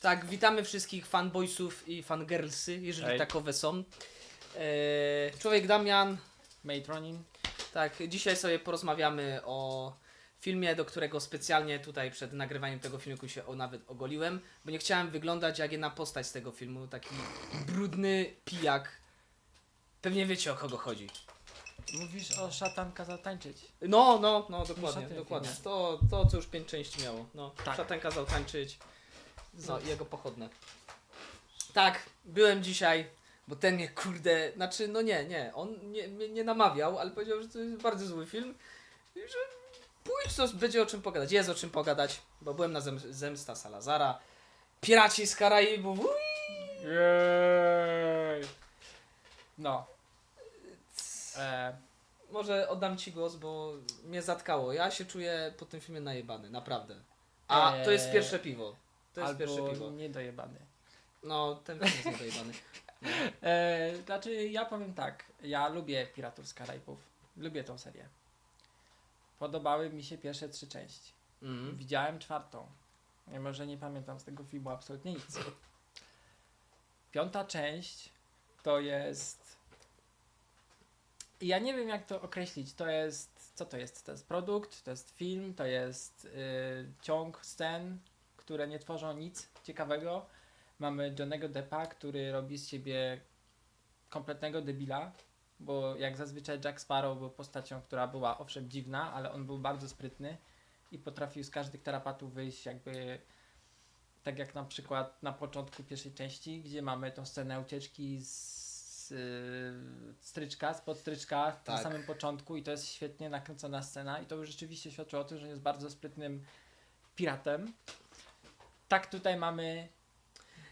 Tak, witamy wszystkich fanboysów i fangirlsy, jeżeli Hej. takowe są. E, człowiek Damian, Mate Running. tak, dzisiaj sobie porozmawiamy o filmie, do którego specjalnie tutaj przed nagrywaniem tego filmiku się o, nawet ogoliłem, bo nie chciałem wyglądać jak jedna postać z tego filmu, taki brudny pijak. Pewnie wiecie o kogo chodzi. Mówisz o szatan kazał tańczyć. No, no, no, dokładnie, Szatan dokładnie. To, to, co już pięć części miało. No, Tak. szatan kazał tańczyć. No, i jego pochodne. Tak, byłem dzisiaj, bo ten mnie, kurde, znaczy, no nie, nie, on nie, mnie nie namawiał, ale powiedział, że to jest bardzo zły film i że pójdź, to będzie o czym pogadać. Jest o czym pogadać, bo byłem na zem, Zemsta Salazara, Piraci z Karaibów, ui! Jej. No. E, Może oddam ci głos, bo mnie zatkało. Ja się czuję po tym filmie najebany, naprawdę. A to jest Eee, pierwsze piwo. To jest albo pierwsze piwo. niedojebany. No, ten film jest niedojebany. E, znaczy, ja powiem tak. Ja lubię Piratów z Karaibów. Lubię tą serię. Podobały mi się pierwsze trzy części. Mm. Widziałem czwartą. Mimo, że nie pamiętam z tego filmu absolutnie nic. Piąta część to jest. Ja nie wiem, jak to określić. To jest. Co to jest? To jest produkt, to jest film, to jest y, ciąg scen, które nie tworzą nic ciekawego. Mamy Johnego Deppa, który robi z siebie kompletnego debila, bo jak zazwyczaj Jack Sparrow był postacią, która była owszem dziwna, ale on był bardzo sprytny i potrafił z każdych tarapatów wyjść jakby tak jak na przykład na początku pierwszej części, gdzie mamy tą scenę ucieczki z, yy, stryczka, spod stryczka na Tak. samym początku i to jest świetnie nakręcona scena i to już rzeczywiście świadczy o tym, że jest bardzo sprytnym piratem. Tak tutaj mamy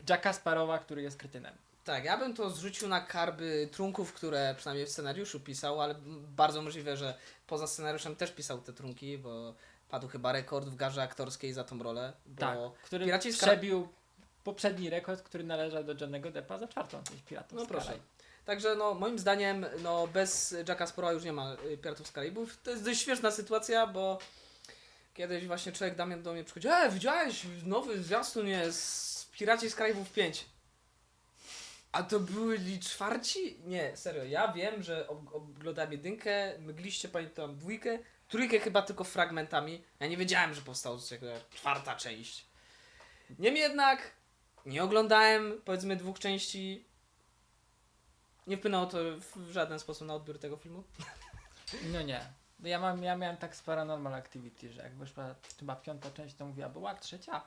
Jacka Sparrowa, który jest krytynem. Tak, ja bym to zrzucił na karby trunków, które przynajmniej w scenariuszu pisał, ale bardzo możliwe, że poza scenariuszem też pisał te trunki, bo padł chyba rekord w garze aktorskiej za tą rolę. Bo Tak, który Piraci z przebił poprzedni rekord, który należał do Johnnego Deppa za czwartą część Piratów No proszę. Także no, moim zdaniem no, bez Jacka Sparrowa już nie ma y, Piratów z Karaibów. To jest dość śmieszna sytuacja, bo kiedyś właśnie człowiek Damian do mnie przychodzi, e, widziałeś nowy zwiastun jest Piraci z Karaibów 5. A to byli czwarci? Nie, serio, ja wiem, że oglądałem jedynkę, mgliście pamiętam dwójkę, trójkę chyba tylko fragmentami. Ja nie wiedziałem, że powstała czwarta część. Niemniej jednak nie oglądałem powiedzmy dwóch części. Nie wpłynęło to w żaden sposób na odbiór tego filmu. No nie. No Ja, mam, ja miałem tak z Paranormal Activity, że jak wyszła chyba piąta część, to mówiła, była trzecia.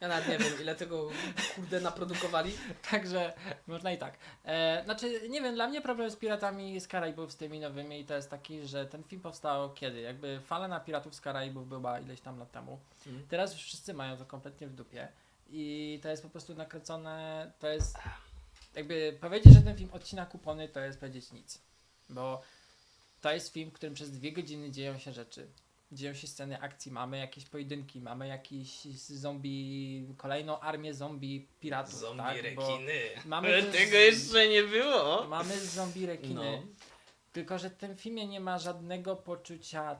Ja nawet nie wiem, ile tego kurde naprodukowali. Także można i tak. E, znaczy, nie wiem, dla mnie problem z Piratami z Karaibów, z tymi nowymi, to jest taki, że ten film powstał kiedy? Jakby fala na Piratów z Karaibów była ileś tam lat temu. Mhm. Teraz już wszyscy mają to kompletnie w dupie. I to jest po prostu nakręcone, to jest jakby powiedzieć, że ten film odcina kupony, to jest powiedzieć nic. Bo to jest film, w którym przez dwie godziny dzieją się rzeczy. Dzieją się sceny akcji, mamy jakieś pojedynki, mamy jakiś zombie, kolejną armię zombie piratów. tak? Bo mamy też- Tego jeszcze nie było. Mamy zombie rekiny. No. Tylko, że w tym filmie nie ma żadnego poczucia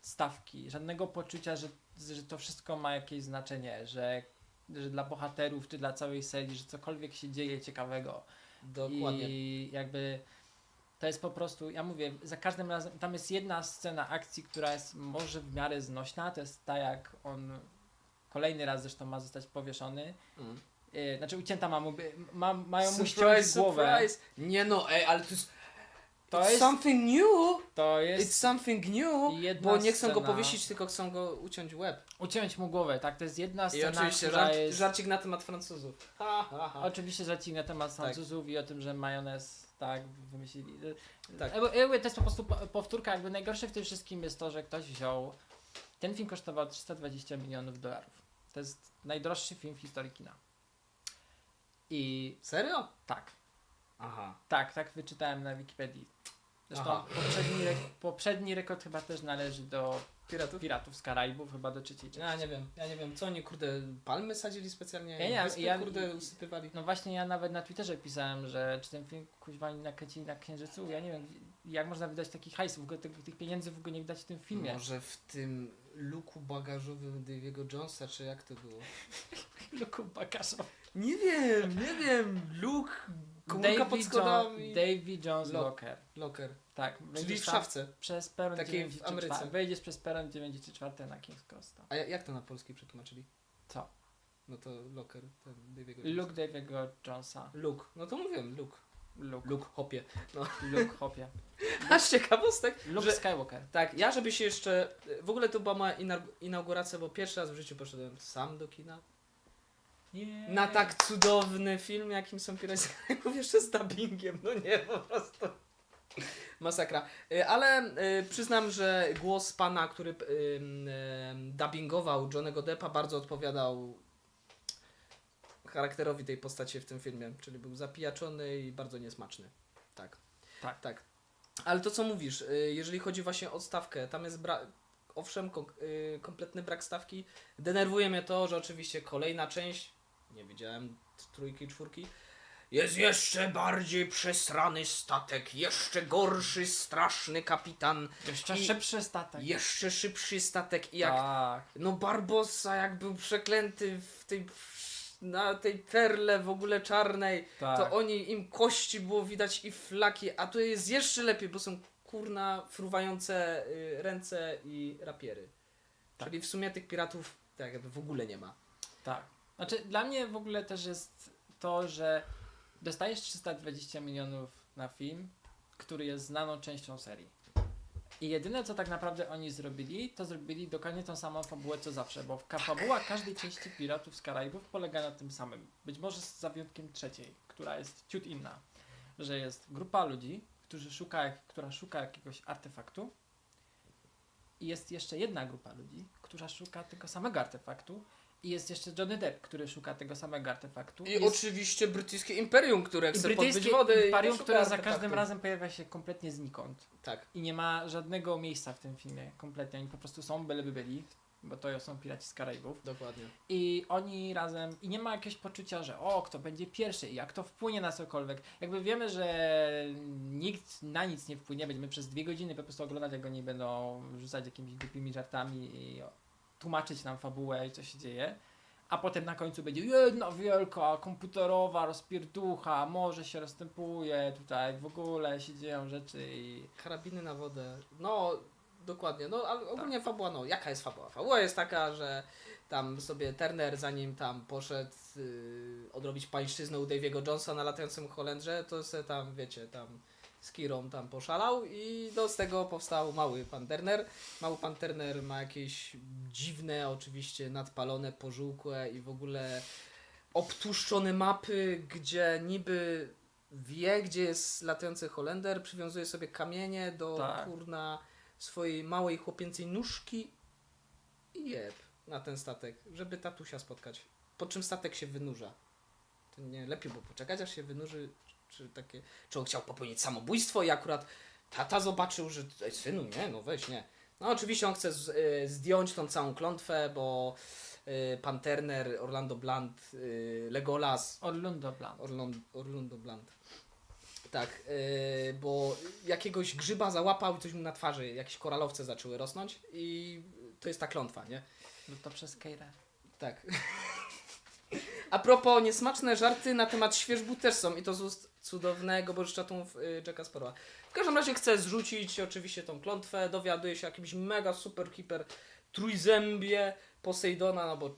stawki, żadnego poczucia, że, że to wszystko ma jakieś znaczenie, że, że dla bohaterów czy dla całej serii, że cokolwiek się dzieje ciekawego. Dokładnie. I jakby to jest po prostu, ja mówię, za każdym razem, tam jest jedna scena akcji, która jest może w miarę znośna, to jest ta jak on kolejny raz zresztą ma zostać powieszony, Mm. yy, znaczy ucięta ma mu, ma, mają mu ściąć głowę. surprise. Nie no, ej, ale to jest... To it's jest- something new! To It's jest something new! Bo nie chcą go scena. powiesić, tylko chcą go uciąć łeb. uciąć mu głowę, tak, to jest jedna I scena, oczywiście która żart, jest... żarcik na temat Francuzów. Ha, ha, ha. Oczywiście żarcik na temat Tak. Francuzów i o tym, że majonez tak wymyślili. Tak. Jakby- To jest po prostu po- powtórka, jakby najgorsze w tym wszystkim jest to, że ktoś wziął. Ten film kosztował 320 milionów dolarów. To jest najdroższy film w historii kina. I Serio? tak, Aha. tak, tak wyczytałem na Wikipedii. Zresztą Aha. poprzedni, re poprzedni rekord chyba też należy do Piratów? Piratów z Karaibów, chyba do trzeciej części. Ja nie wiem, ja nie wiem, co oni kurde palmy sadzili specjalnie, Ja nie, wyspy, ja- kurde usypywali. No właśnie ja nawet na Twitterze pisałem, że czy ten film kuźwa nakręcili na Księżycu, ja nie wiem jak można wydać taki hajs, w ogóle tych, tych pieniędzy w ogóle nie wydać w tym filmie. Może w tym luku bagażowym Davy'ego Jonesa, czy jak to było? Luku bagażowy. Nie wiem, nie wiem. Luke, komórka pod schodami. Davy Jones Lock. Locker. Locker. Tak, Czyli w szafce. Przez peron Takiej w 94. Ameryce. Wejdziesz przez peron 94 na King's Cross. tam. A ja- jak to na polski przetłumaczyli? Co? No to Locker, ten Davy'ego Jonesa. Luke Davy'ego Jonesa. Luke. No to mówiłem, Luke. Luke. Luke, hopie. Luke Hopie. A z ciekawostek, Luke że Skywalker. Tak, ja żeby się jeszcze. W ogóle to była moja inaug- inauguracja, bo pierwszy raz w życiu poszedłem sam do kina. Nie. Na tak cudowny film, jakim są Piraci jeszcze z dubbingiem. No nie, po prostu. Masakra. Y, Ale y, przyznam, że głos pana, który y, y, dubbingował Johnego Deppa, bardzo odpowiadał charakterowi tej postaci w tym filmie. Czyli był zapijaczony i bardzo niesmaczny. Tak. Tak. Tak. Ale to co mówisz, y, jeżeli chodzi właśnie o stawkę, tam jest brak. Owszem, kom, y, kompletny brak stawki. Denerwuje mnie to, że oczywiście kolejna część, nie widziałem trójki, czwórki, jest jeszcze bardziej przesrany statek, jeszcze gorszy, straszny kapitan, Jeszcze I- szybszy statek. jeszcze szybszy statek i jak Tak. no Barbossa jak był przeklęty w tej, na tej perle w ogóle czarnej, tak. to oni, im kości było widać i flaki, a tu jest jeszcze lepiej, bo są kurna fruwające y, ręce i rapiery. Tak. Czyli w sumie tych piratów tak jakby w ogóle nie ma. Tak. Znaczy, dla mnie w ogóle też jest to, że dostajesz 320 milionów na film, który jest znaną częścią serii. I jedyne, co tak naprawdę oni zrobili, to zrobili dokładnie tą samą fabułę, co zawsze, bo ka- fabuła każdej części Piratów z Karaibów polega na tym samym. Być może z wyjątkiem trzeciej, która jest ciut inna. Że jest grupa ludzi, którzy szuka, która szuka jakiegoś artefaktu i jest jeszcze jedna grupa ludzi, która szuka tego samego artefaktu i jest jeszcze Johnny Depp, który szuka tego samego artefaktu. I jest oczywiście brytyjskie imperium, które chce wody. i imperium, które za każdym razem pojawia się kompletnie znikąd. Tak. I nie ma żadnego miejsca w tym filmie, kompletnie. Oni po prostu są, byleby byli, bo to są Piraci z Karaibów. Dokładnie. I oni razem, i nie ma jakiegoś poczucia, że o, kto będzie pierwszy i jak to wpłynie na cokolwiek. Jakby wiemy, że nikt na nic nie wpłynie, będziemy przez dwie godziny po prostu oglądać, jak oni będą rzucać jakimiś głupimi żartami i tłumaczyć nam fabułę i co się dzieje. A potem na końcu będzie jedna wielka komputerowa rozpierducha, morze się rozstępuje, tutaj w ogóle się dzieją rzeczy i... Karabiny na wodę. No, dokładnie. No, ale ogólnie fabuła, no, jaka jest fabuła? Fabuła jest taka, że tam sobie Turner, zanim tam poszedł yy, odrobić pańszczyznę u Davy'ego Jonesa na latającym Holendrze, to se tam, wiecie, tam z Kirą tam poszalał i no, z tego powstał mały pan Turner. Mały pan Turner ma jakieś dziwne, oczywiście nadpalone, pożółkłe i w ogóle obtłuszczone mapy, gdzie niby wie, gdzie jest latający Holender, przywiązuje sobie kamienie do Tak. kurna swojej małej chłopięcej nóżki i jeb na ten statek, żeby tatusia spotkać. Po czym statek się wynurza. To nie lepiej było poczekać, aż się wynurzy, czy takie, czy on chciał popełnić samobójstwo i akurat tata zobaczył, że Ej, synu, nie, no weź, nie. No oczywiście on chce z, y, zdjąć tą całą klątwę, bo y, pan Turner, Orlando Blunt, y, Legolas, Orlando Blunt. Orlando, Orlando Blunt. Tak, yy, bo jakiegoś grzyba załapał i coś mu na twarzy, jakieś koralowce zaczęły rosnąć i to jest ta klątwa, nie? No to przez Keirę. Tak. A propos, niesmaczne żarty na temat świeżbu też są i to z ust cudownego bożyczatów yy, Jacka Sparrowa. W każdym razie chcę zrzucić oczywiście tą klątwę, dowiaduje się o jakimś mega super hiper trójzębie Posejdona, no bo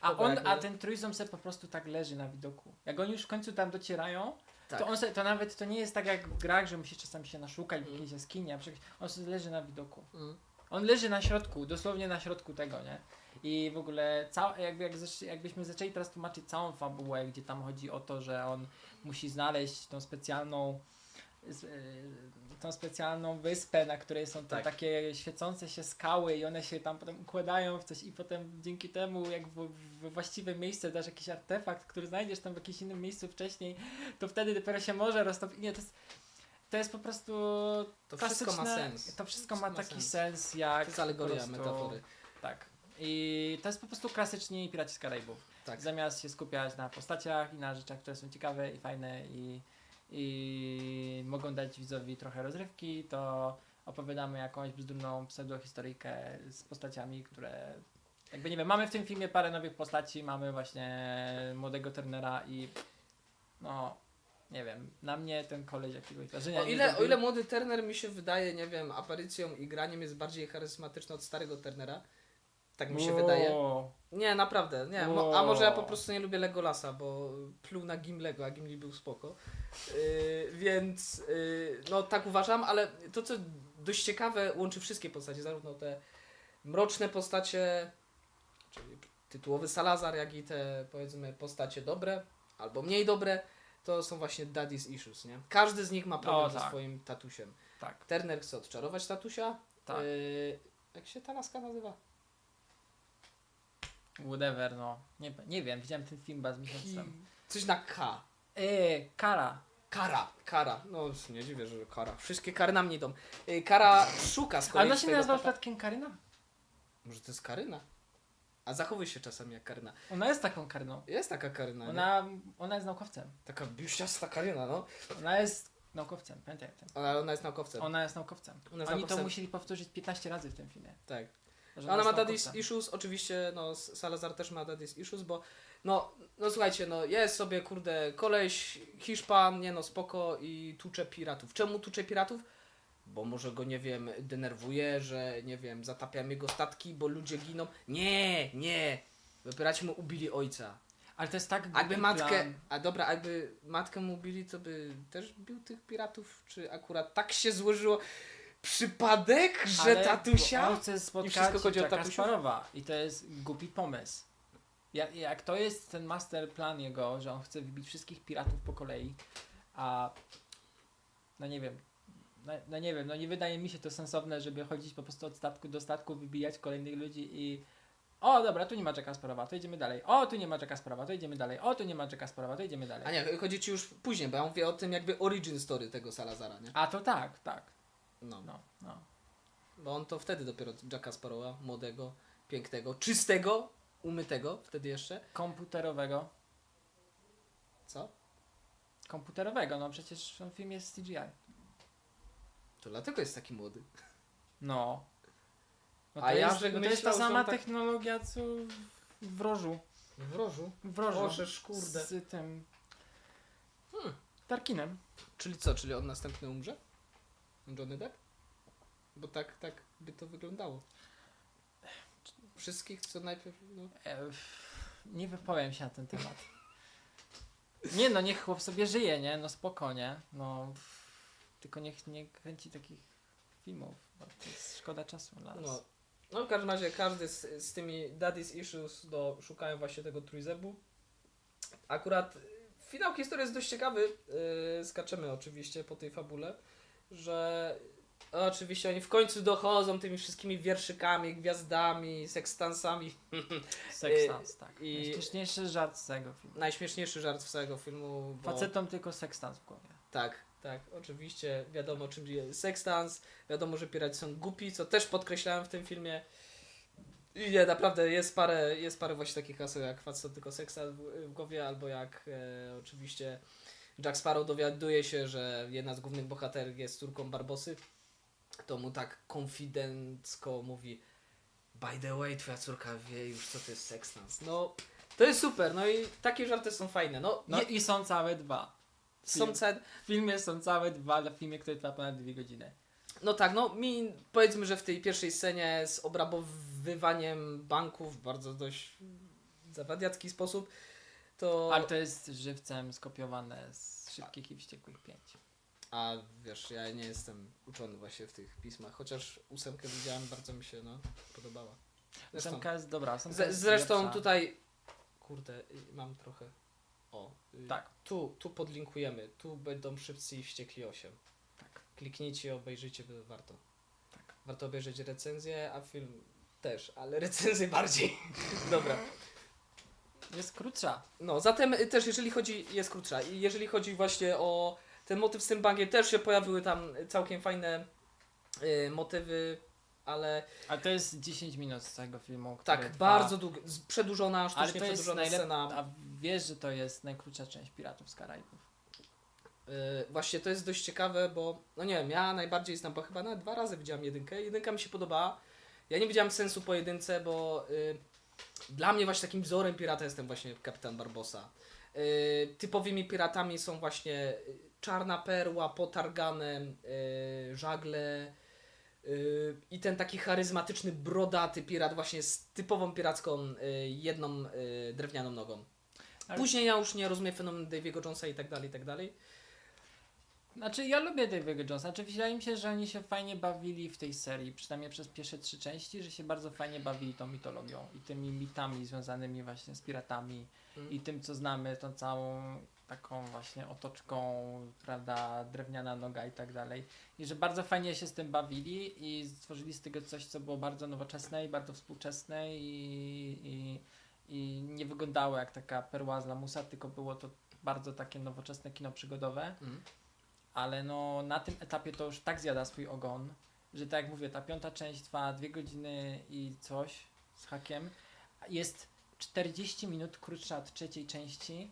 A, on, jakby- a ten trójząb se po prostu tak leży na widoku. Jak oni już w końcu tam docierają, tak. to on se, to nawet to nie jest tak jak w grach, że musi czasami się naszukać w Mm. jakiejś jaskini, a przecież on sobie leży na widoku. Mm. On leży na środku, dosłownie na środku tego, nie? I w ogóle cał, jakby, jak jakbyśmy zaczęli teraz tłumaczyć całą fabułę, gdzie tam chodzi o to, że on musi znaleźć tą specjalną y, tą specjalną wyspę, na której są te Tak. takie świecące się skały i one się tam potem układają w coś i potem dzięki temu jak w, we właściwe miejsce dasz jakiś artefakt, który znajdziesz tam w jakimś innym miejscu wcześniej, to wtedy dopiero się może roztopić. Nie, to jest, to jest po prostu To wszystko ma sens. To wszystko ma taki sens. sens, jak To jest alegoria, prostu- metafory. Tak. I to jest po prostu klasyczni Piraci z Karaibów. Tak. Zamiast się skupiać na postaciach i na rzeczach, które są ciekawe i fajne i, i mogą dać widzowi trochę rozrywki, to opowiadamy jakąś bzdurną pseudohistoryjkę z postaciami, które jakby nie wiem, mamy w tym filmie parę nowych postaci, mamy właśnie młodego Turnera i no nie wiem, na mnie ten koleś jakiegoś wrażenia O ile, o ile młody Turner mi się wydaje, nie wiem, aparycją i graniem jest bardziej charyzmatyczny od starego Turnera. Tak mi się wydaje. Nie, naprawdę, nie. Mo, a może ja po prostu nie lubię Legolasa, bo pluł na Gimlego, a Gimli był spoko. Yy, więc yy, no tak uważam, ale to co dość ciekawe łączy wszystkie postacie, zarówno te mroczne postacie, czyli tytułowy Salazar, jak i te powiedzmy postacie dobre albo mniej dobre, to są właśnie daddy's issues, nie? Każdy z nich ma problem O, ze tak. swoim tatusiem. Tak, Turner chce odczarować tatusia. tak. Yy, jak się ta laska nazywa? Whatever, no. Nie, nie wiem, widziałem ten film bez miesiąc temu. Coś na K. Eee, Kara. Kara, kara. No nie dziwię, że kara. Wszystkie kary na mnie idą. Yy, Kara szuka z A kolei ona się swojego nazywa tata. przypadkiem Karyna? Może to jest Karyna? A zachowuj się czasami jak Karyna. Ona jest taką Karyną. Jest taka Karyna, nie? Ona, ona jest naukowcem. Taka biuściasta Karyna, no. Ona jest naukowcem, pamiętaj o tym. Ale ona jest naukowcem. Ona jest naukowcem. Ona jest Oni naukowcem. to musieli powtórzyć 15 razy w tym filmie. Tak. Że Ona ma jest daddy's issues, oczywiście, no Salazar też ma daddy's issues, bo no, no słuchajcie, no jest sobie, kurde, koleś, Hiszpan, nie no, spoko i tucze piratów. Czemu tucze piratów? Bo może go, nie wiem, denerwuje, że, nie wiem, zatapiamy jego statki, bo ludzie giną. Nie, nie, piraci mu ubili ojca. Ale to jest tak Jakby głupi matkę, plan. a dobra, jakby matkę mu ubili, to by też bił tych piratów? Czy akurat tak się złożyło? Przypadek, że Ale tatusia? On chce spotkać wszystko chodzi o? Sparrowa i to jest głupi pomysł. Jak, jak to jest ten master plan jego, że on chce wybić wszystkich piratów po kolei, a no nie wiem, no, no nie wiem, no nie wydaje mi się to sensowne, żeby chodzić po prostu od statku do statku, wybijać kolejnych ludzi i o dobra, tu nie ma Jacka Sparrowa, to idziemy dalej. O, tu nie ma Jacka Sparrowa, to idziemy dalej. O, tu nie ma Jacka Sparrowa, to idziemy dalej. A nie, chodzi ci już później, bo ja mówię o tym jakby origin story tego Salazara, nie? A to tak, tak. No. No, no. Bo on to wtedy dopiero Jacka Sparrowa, młodego, pięknego, czystego, umytego wtedy jeszcze. Komputerowego. Co? Komputerowego, no przecież ten film jest CGI. To dlatego jest taki młody. No. no A to, ja, jest, że no to jest ta myślał, sama tak- technologia co w wrożu. W rożu. W. Bożeż, kurde. Z tym Hmm. Tarkinem. Czyli co, czyli on następny umrze? Johnny Depp? Bo tak, tak by to wyglądało. Wszystkich, co najpierw... No. E, nie wypowiem się na ten temat. Nie no, niech chłop sobie żyje, nie? No spokojnie. No, tylko niech nie kręci takich filmów, bo to jest szkoda czasu dla nas. No, no w każdym razie każdy z, z tymi daddy's issues do, szukają właśnie tego trójzebu. Akurat y, finał historii jest dość ciekawy. Yy, skaczemy oczywiście po tej fabule, że oczywiście oni w końcu dochodzą tymi wszystkimi wierszykami, gwiazdami, sekstansami. Sextans, tak. i- Najśmieszniejszy żart z tego filmu. Najśmieszniejszy żart z całego filmu. Bo... Facetom tylko sextans w głowie. Tak, tak, oczywiście. Wiadomo czym jest sekstans, wiadomo, że piraci są głupi, co też podkreślałem w tym filmie. I nie, naprawdę jest parę, jest parę właśnie takich haseł jak facet tylko sekstans w, w głowie, albo jak e, oczywiście Jack Sparrow dowiaduje się, że jedna z głównych bohaterek jest córką Barbosy, to mu tak konfidencko mówi by the way, twoja córka wie już co to jest sekstans. No, to jest super, no i takie żarty są fajne. No, No je, i są całe dwa. są cen, W filmie są całe dwa, w filmie, który trwa ponad dwie godziny. No tak, no mi powiedzmy, że w tej pierwszej scenie z obrabowywaniem banków w bardzo dość zawadiacki sposób, to... Ale to jest żywcem skopiowane z Szybkich i Wściekłych 5. A wiesz, ja nie jestem uczony właśnie w tych pismach, chociaż ósemkę widziałem, bardzo mi się no, podobała. Zresztą, Ósemka jest dobra. ósemka z, jest zresztą lepsza. tutaj, kurde, y, mam trochę, o, y, Tak. tu, tu podlinkujemy, tu będą Szybcy i Wściekli 8. Tak. Kliknijcie, obejrzyjcie, bo warto. Tak. Warto obejrzeć recenzję, a film też, ale recenzję bardziej. Dobra. Jest krótsza. No, zatem y, też jeżeli chodzi, jest krótsza, i jeżeli chodzi właśnie o ten motyw z tym bankiem, też się pojawiły tam całkiem fajne y, motywy, ale Ale to jest 10 minut z całego filmu. który tak, trwa. bardzo długo, z- przedłużona, Ale sztucznie to jest przedłużona najlep... scena. A wiesz, że to jest najkrótsza część Piratów z Karaibów. Yy, właśnie to jest dość ciekawe, bo no nie wiem, ja najbardziej znam, bo chyba na dwa razy widziałem jedynkę. Jedynka mi się podobała. Ja nie widziałem sensu po jedynce, bo yy, dla mnie właśnie takim wzorem pirata jestem właśnie kapitan Barbosa. Yy, typowymi piratami są właśnie yy, Czarna Perła, Potarganem, yy, Żagle yy, i ten taki charyzmatyczny, brodaty pirat właśnie z typową piracką yy, jedną yy, drewnianą nogą. Później ja już nie rozumiem fenomenu Daviego Jonesa i tak dalej, i tak dalej. Znaczy ja lubię Davy'ego Jonesa, znaczy wydaje mi się, że oni się fajnie bawili w tej serii, przynajmniej przez pierwsze trzy części, że się bardzo fajnie bawili tą mitologią i tymi mitami związanymi właśnie z piratami Mm. i tym co znamy, tą całą taką właśnie otoczką, prawda, drewniana noga i tak dalej. I że bardzo fajnie się z tym bawili i stworzyli z tego coś, co było bardzo nowoczesne i bardzo współczesne i, i, i nie wyglądało jak taka perła z lamusa, tylko było to bardzo takie nowoczesne kino przygodowe Mm. Ale no na tym etapie to już tak zjada swój ogon, że tak jak mówię, ta piąta część trwa dwie godziny i coś z hakiem. Jest 40 minut krótsza od trzeciej części,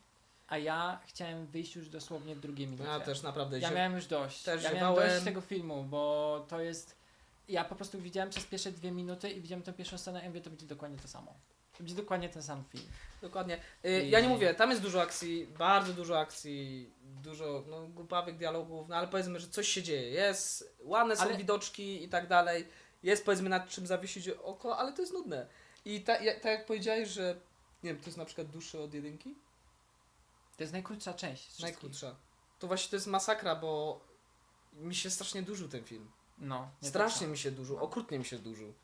a ja chciałem wyjść już dosłownie w drugiej minucie. Ja też naprawdę Ja miałem już dość. też ja miałem dość tego filmu, bo to jest. Ja po prostu widziałem przez pierwsze dwie minuty i widziałem tę pierwszą scenę i mówię, to będzie dokładnie to samo. To będzie dokładnie ten sam film. Dokładnie. Y, I- Ja nie mówię, tam jest dużo akcji, bardzo dużo akcji, dużo no, głupawych dialogów, no ale powiedzmy, że coś się dzieje. Jest, ładne są Ale- widoczki i tak dalej. Jest powiedzmy nad czym zawiesić oko, ale to jest nudne. I ta, ja, tak jak powiedziałeś, że nie wiem, to jest na przykład dłuższe od jedynki? To jest najkrótsza część. z wszystkich. Najkrótsza. To właśnie to jest masakra, bo mi się strasznie dużył ten film. No. nie Strasznie mi się dużył, okrutnie mi się dużył.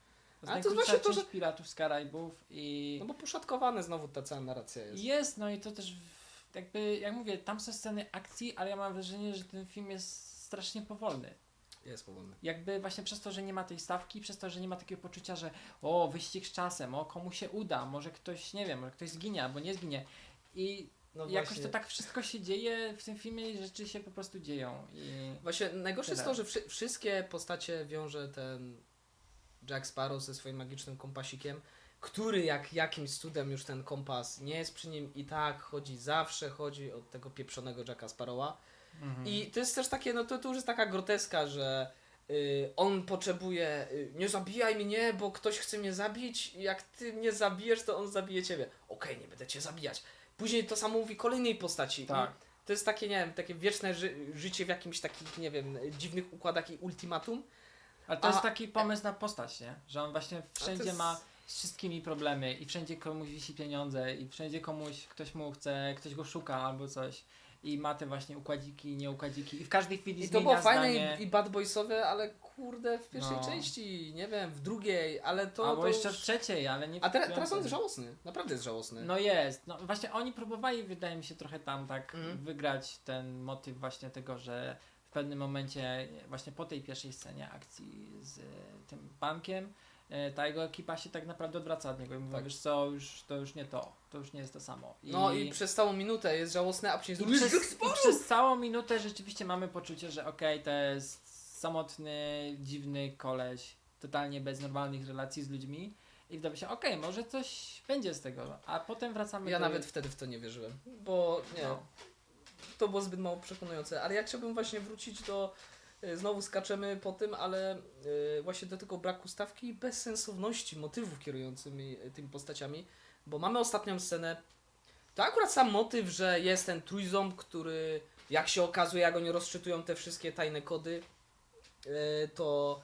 Ale jest to właśnie to, część Piratów z Karaibów i... No bo poszatkowane znowu ta cała narracja jest. Jest, no i to też jakby, jak mówię, tam są sceny akcji, ale ja mam wrażenie, że ten film jest strasznie powolny. Jest powolny. Jakby właśnie przez to, że nie ma tej stawki, przez to, że nie ma takiego poczucia, że o, wyścig z czasem, o, komu się uda, może ktoś, nie wiem, może ktoś zginie albo nie zginie. I No jakoś właśnie. to tak wszystko się dzieje w tym filmie i rzeczy się po prostu dzieją. I Właśnie najgorsze jest Tyle. to, że wszy- wszystkie postacie wiąże ten Jack Sparrow ze swoim magicznym kompasikiem, który jak jakimś cudem już ten kompas nie jest przy nim i tak chodzi, zawsze chodzi od tego pieprzonego Jacka Sparrowa. Mhm. I to jest też takie, no to, to już jest taka groteska, że y, on potrzebuje, y, nie zabijaj mnie, bo ktoś chce mnie zabić jak ty mnie zabijesz, to on zabije ciebie. Okej, nie będę cię zabijać. Później to samo mówi kolejnej postaci. I tak. to jest takie, nie wiem, takie wieczne ży życie w jakimś takich, nie wiem, dziwnych układach i ultimatum. Ale to A- jest taki pomysł na postać, nie? Że on właśnie wszędzie jest- ma z wszystkimi problemy i wszędzie komuś wisi pieniądze i wszędzie komuś, ktoś mu chce, ktoś go szuka albo coś i ma te właśnie układziki, nieukładziki i w każdej chwili I to zmienia było fajne zdanie. i, i bad boysowe, ale kurde, w pierwszej No. części, nie wiem, w drugiej, ale to... albo to jeszcze już... w trzeciej, ale nie w A teraz, teraz on piątej. jest żałosny, naprawdę jest żałosny. No jest. No właśnie oni próbowali, wydaje mi się, trochę tam tak Mhm. wygrać ten motyw właśnie tego, że pewnym momencie, właśnie po tej pierwszej scenie akcji z e, tym bankiem, e, ta jego ekipa się tak naprawdę odwraca od niego i mówi, Tak. wiesz co, już, to już nie to, to już nie jest to samo. No i przez całą minutę jest żałosny, a później i, znów przez, jest i przez całą minutę rzeczywiście mamy poczucie, że okej, to jest samotny, dziwny koleś, totalnie bez normalnych relacji z ludźmi i wydaje się, okej, może coś będzie z tego, a potem wracamy Ja do... nawet wtedy w to nie wierzyłem, bo nie, No. To było zbyt mało przekonujące. Ale ja chciałbym właśnie wrócić do. y, Znowu skaczemy po tym, ale y, właśnie do tego braku stawki i bezsensowności motywów kierującymi y, tymi postaciami, bo mamy ostatnią scenę. To akurat sam motyw, że jest ten trójząb, który jak się okazuje, jak oni rozczytują te wszystkie tajne kody, to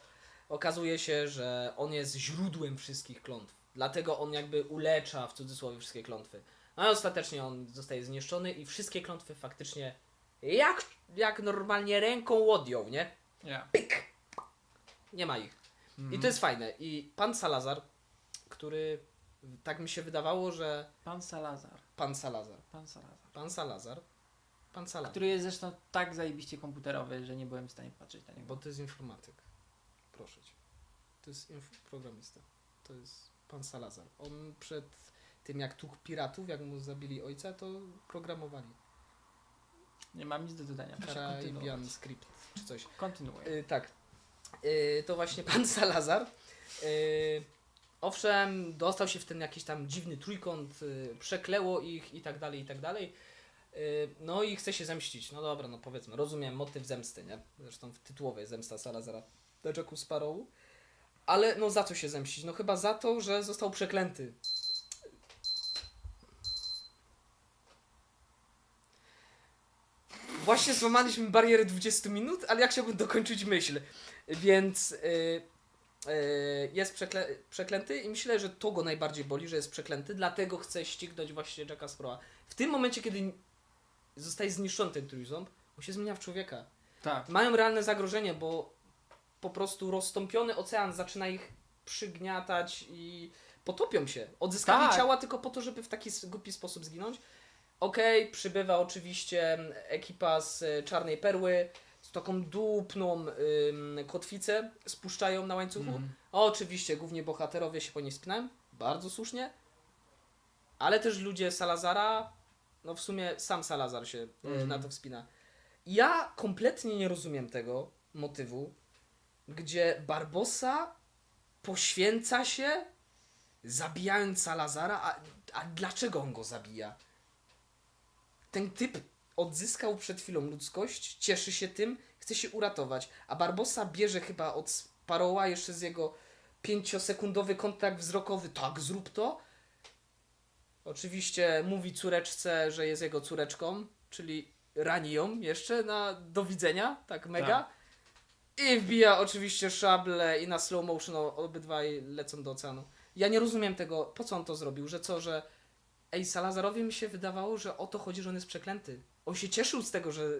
okazuje się, że on jest źródłem wszystkich klątw. Dlatego on jakby ulecza w cudzysłowie wszystkie klątwy. No i ostatecznie on zostaje zniszczony i wszystkie klątwy faktycznie jak, jak normalnie ręką łodzią, nie? Ja. Nie ma ich. I Mhm. to jest fajne. I pan Salazar, który tak mi się wydawało, że Pan Salazar. pan Salazar, Pan Salazar. pan Salazar, pan Salazar, Który jest zresztą tak zajebiście komputerowy, że nie byłem w stanie patrzeć na niego. bo to jest informatyk. Proszę cię. To jest inf- programista. To jest pan Salazar. On przed tym jak tłukł piratów, jak mu zabili ojca, to programowali. Nie mam nic do dodania. Caribbean. Script czy coś. Kontynuuję. Y, tak. Y, to właśnie pan Salazar. Y, owszem, dostał się w ten jakiś tam dziwny trójkąt, y, przekleło ich i tak dalej, i tak dalej. Y, No i chce się zemścić. No dobra, no powiedzmy, rozumiem motyw zemsty, nie? Zresztą w tytułowej zemsta Salazara na Jacku Sparrowu. Ale no za co się zemścić? No chyba za to, że został przeklęty. Właśnie złamaliśmy barierę 20 minut, ale ja chciałbym dokończyć myśl. Więc y, y, jest przekle przeklęty i myślę, że to go najbardziej boli, że jest przeklęty, dlatego chce ścignąć właśnie Jacka Sparrowa. W tym momencie, kiedy zostaje zniszczony ten trójząb, on się zmienia w człowieka. Tak. Mają realne zagrożenie, bo po prostu rozstąpiony ocean zaczyna ich przygniatać i potopią się. Odzyskali Tak. ciała tylko po to, żeby w taki głupi sposób zginąć. Okej, przybywa oczywiście ekipa z e, Czarnej Perły, z taką dupną ym, kotwicę spuszczają na łańcuchu. Mhm. Oczywiście głównie bohaterowie się po niej spinają, bardzo słusznie. Ale też ludzie Salazara, no w sumie sam Salazar się Mhm. na to wspina. Ja kompletnie nie rozumiem tego motywu, gdzie Barbosa poświęca się zabijając Salazara, a, a dlaczego on go zabija? Ten typ odzyskał przed chwilą ludzkość, cieszy się tym, chce się uratować, a Barbosa bierze chyba od Sparrowa jeszcze z jego pięciosekundowy kontakt wzrokowy, tak, zrób to. Oczywiście mówi córeczce, że jest jego córeczką, czyli rani ją jeszcze na do widzenia, tak mega. Tak. I wbija oczywiście szable i na slow motion obydwaj lecą do oceanu. Ja nie rozumiem tego, po co on to zrobił, że co, że ej, Salazarowi mi się wydawało, że o to chodzi, że on jest przeklęty. On się cieszył z tego, że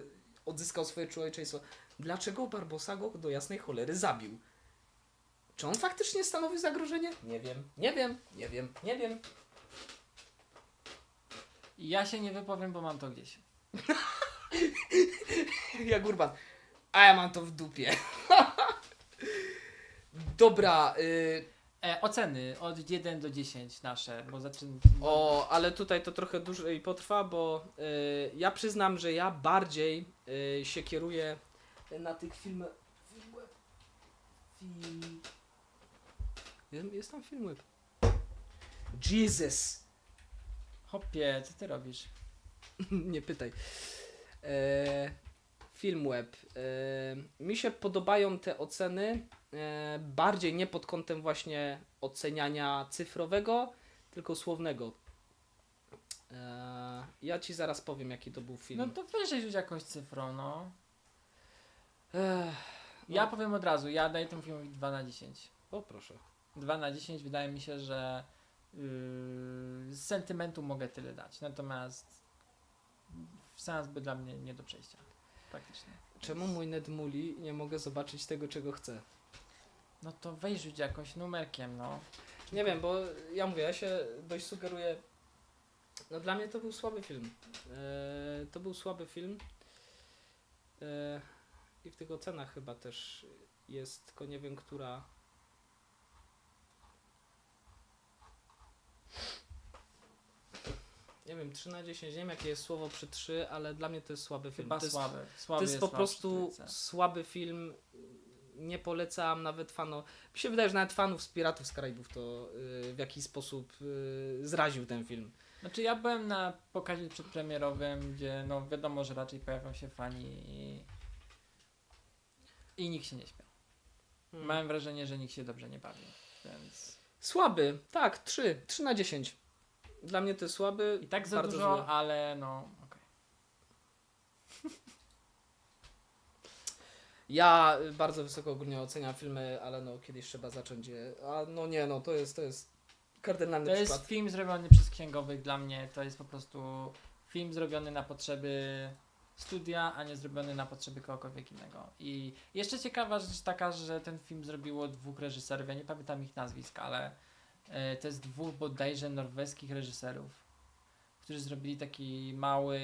odzyskał swoje człowieczeństwo. Dlaczego Barbosa go do jasnej cholery zabił? Czy on faktycznie stanowi zagrożenie? Nie wiem, nie wiem, nie wiem, nie wiem. Ja się nie wypowiem, bo mam to gdzieś. Jak Urban. A ja mam to w dupie. Dobra, y, E, oceny od 1 do 10 nasze, bo zaczyn... o, ale tutaj to trochę dłużej potrwa, bo y, ja przyznam, że ja bardziej y, się kieruję na tych filmach. Filmweb. Film... Jest, jest tam filmweb. Jesus! Hopie, co ty robisz? nie pytaj. E, Filmweb. E, mi się podobają te oceny e, bardziej nie pod kątem właśnie oceniania cyfrowego, tylko słownego. E, ja ci zaraz powiem, jaki to był film. No to weź już jakąś cyfrą, no. Ja no, powiem od razu, ja daję temu filmowi 2 na 10. O proszę. 2 na 10 wydaje mi się, że yy, z sentymentu mogę tyle dać. Natomiast seans by dla mnie nie do przejścia. Praktycznie. Czemu mój Ned Muli nie mogę zobaczyć tego, czego chcę? No to weź rzuć jakąś numerkiem, no. Nie wiem, bo ja mówię, ja się dość sugeruję. No dla mnie to był słaby film. E, to był słaby film. E, I w tych ocenach chyba też jest, tylko nie wiem, która. Nie wiem, 3 na 10, nie wiem jakie jest słowo przy 3, ale dla mnie to jest słaby film. Chyba to jest, słaby. to słaby jest po prostu słaby film. Nie polecam nawet fanom. Mi się wydaje, że nawet fanów z Piratów z Karaibów to y, w jakiś sposób y, zraził ten film. Znaczy ja byłem na pokazie przedpremierowym, gdzie no wiadomo, że raczej pojawią się fani i, i nikt się nie śmiał. Hmm. Mam wrażenie, że nikt się dobrze nie bawi, więc Słaby, tak, 3, 3 na 10. Dla mnie to jest słaby. i tak za bardzo dużo, zły. ale no okej. Ja bardzo wysoko ogólnie oceniam filmy, ale no kiedyś trzeba zacząć je. A no nie, no to jest, to jest kardynalny To jest przykład. film zrobiony przez księgowych dla mnie, to jest po prostu film zrobiony na potrzeby studia, a nie zrobiony na potrzeby kogokolwiek innego. I jeszcze ciekawa rzecz taka, że ten film zrobiło dwóch reżyserów, ja nie pamiętam ich nazwisk, ale to jest dwóch bodajże norweskich reżyserów, którzy zrobili taki mały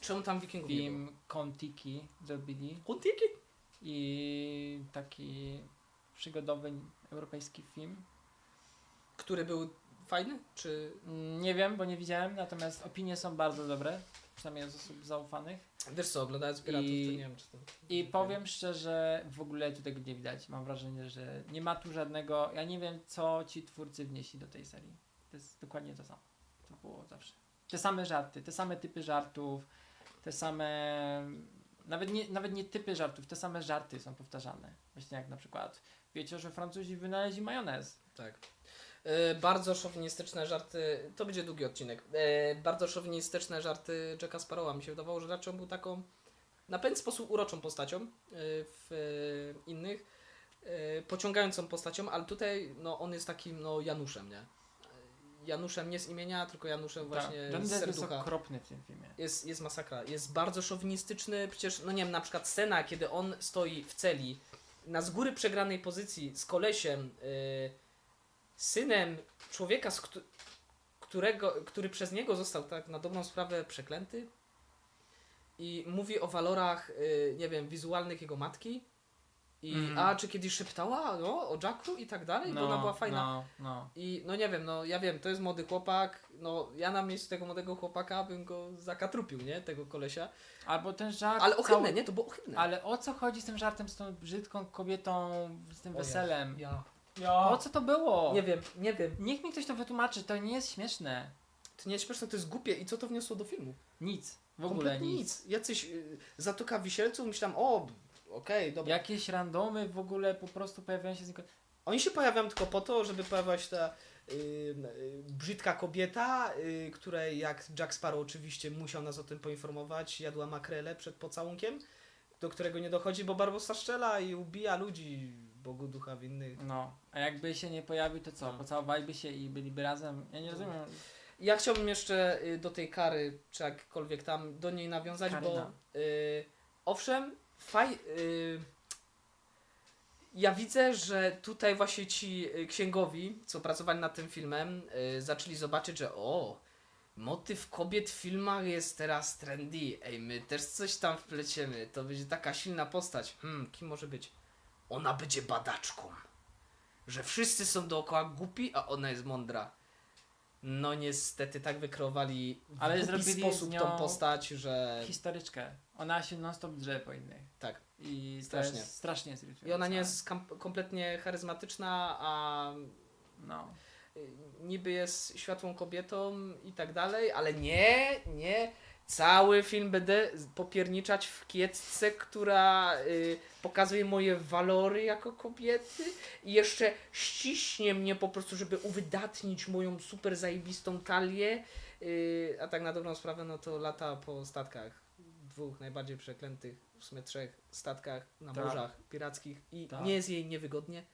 Czemu tam wikingów film Kontiki zrobili Kontiki? i taki przygodowy europejski film. Który był fajny? Czy... Nie wiem, bo nie widziałem, natomiast opinie są bardzo dobre, przynajmniej od osób zaufanych. Wiesz co, oglądając Piratów, I- to nie wiem czy to... I powiem szczerze, w ogóle tu tego nie widać. Mam wrażenie, że nie ma tu żadnego. Ja nie wiem, co ci twórcy wnieśli do tej serii. To jest dokładnie to samo. To było zawsze. te same żarty, te same typy żartów, te same. Nawet nie, nawet nie typy żartów, te same żarty są powtarzane. Właśnie jak na przykład wiecie, że Francuzi wynaleźli majonez. Tak. E, bardzo szowinistyczne żarty, to będzie długi odcinek, e, bardzo szowinistyczne żarty Jacka Sparrowa. Mi się wydawało, że raczej on był taką na pewien sposób uroczą postacią e, w innych, pociągającą postacią, ale tutaj no, on jest takim no, Januszem, nie? Januszem nie z imienia, tylko Januszem właśnie tak. Z Depp jest serducha. okropny w tym filmie. Jest, jest masakra. Jest bardzo szowinistyczny. Przecież, no nie wiem, na przykład scena, kiedy on stoi w celi na z góry przegranej pozycji z kolesiem, y, synem człowieka, z któ- którego, który przez niego został tak na dobrą sprawę przeklęty i mówi o walorach, y, nie wiem, wizualnych jego matki. I, Mhm. A czy kiedyś szeptała no, o Jacku i tak dalej, bo ona była fajna. No, no. I no nie wiem, no ja wiem, to jest młody chłopak, no ja na miejscu tego młodego chłopaka bym go zakatrupił, nie? Tego kolesia. Albo ten żart. Ale ohydne, cały- nie? To było ohydne. Ale o co chodzi z tym żartem, z tą brzydką kobietą, z tym O weselem? Ja. O co to było? Nie wiem, nie wiem. Niech mi ktoś to wytłumaczy, to nie jest śmieszne. To nie jest śmieszne, to jest głupie i co to wniosło do filmu? Nic. W ogóle Kompletnie nic. nic. Jacyś y, zatoka wisielców, myślałem, o, okej, dobra. Jakieś randomy w ogóle po prostu pojawiają się znikąd. Oni się pojawiają tylko po to, żeby pojawiła się ta y, y, brzydka kobieta, y, której jak Jack Sparrow oczywiście musiał nas o tym poinformować, jadła makrele przed pocałunkiem, do którego nie dochodzi, bo Barbosa szczela i ubija ludzi, Bogu ducha winnych. No, a jakby się nie pojawił, to co? No. Pocałowaliby się i byliby razem? Ja nie rozumiem. Ja chciałbym jeszcze y, do tej kary, czy jakkolwiek tam, do niej nawiązać, Karyna. bo y, owszem, faj, y, ja widzę, że tutaj właśnie ci y, księgowi, co pracowali nad tym filmem, y, zaczęli zobaczyć, że o, motyw kobiet w filmach jest teraz trendy, ej, my też coś tam wpleciemy, to będzie taka silna postać. Hmm, kim może być? Ona będzie badaczką. Że wszyscy są dookoła głupi, a ona jest mądra. No niestety tak wykreowali w Ale głupi zrobili z sposób nią tą postać, że Historyczkę. Ona się non stop drze po innych. tak. I Strasznie. To jest strasznie jest I ona nie jest kam- kompletnie charyzmatyczna, a No. y, niby jest światłą kobietą i tak dalej, ale nie, nie. Cały film będę popierniczać w kiecce, która y, pokazuje moje walory jako kobiety i jeszcze ściśnie mnie po prostu, żeby uwydatnić moją super zajebistą talię. Y, a tak na dobrą sprawę, no to lata po statkach. Dwóch najbardziej przeklętych, w sumie trzech statkach na Tak. morzach pirackich i Tak. nie jest jej niewygodnie.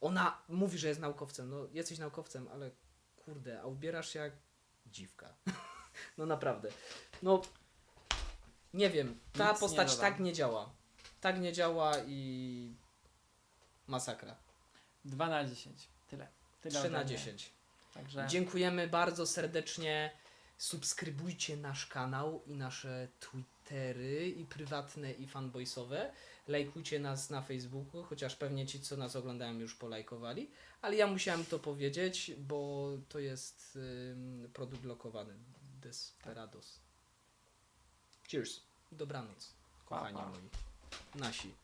Ona mówi, że jest naukowcem. No, jesteś naukowcem, ale kurde, a ubierasz się jak dziwka. no naprawdę. No, nie wiem. Ta Nic nie postać dodam. tak nie działa. Tak nie działa i masakra. 2 na 10. Tyle. Tyle 3 ode na mnie. 10. Także Dziękujemy bardzo serdecznie. Subskrybujcie nasz kanał i nasze Twittery i prywatne i fanboysowe. Lajkujcie nas na Facebooku, chociaż pewnie ci, co nas oglądają, już polajkowali. Ale ja musiałem to powiedzieć, bo to jest ym, produkt lokowany. Desperados. Cheers. Dobranoc, kochani Pa, pa. moi. Nasi.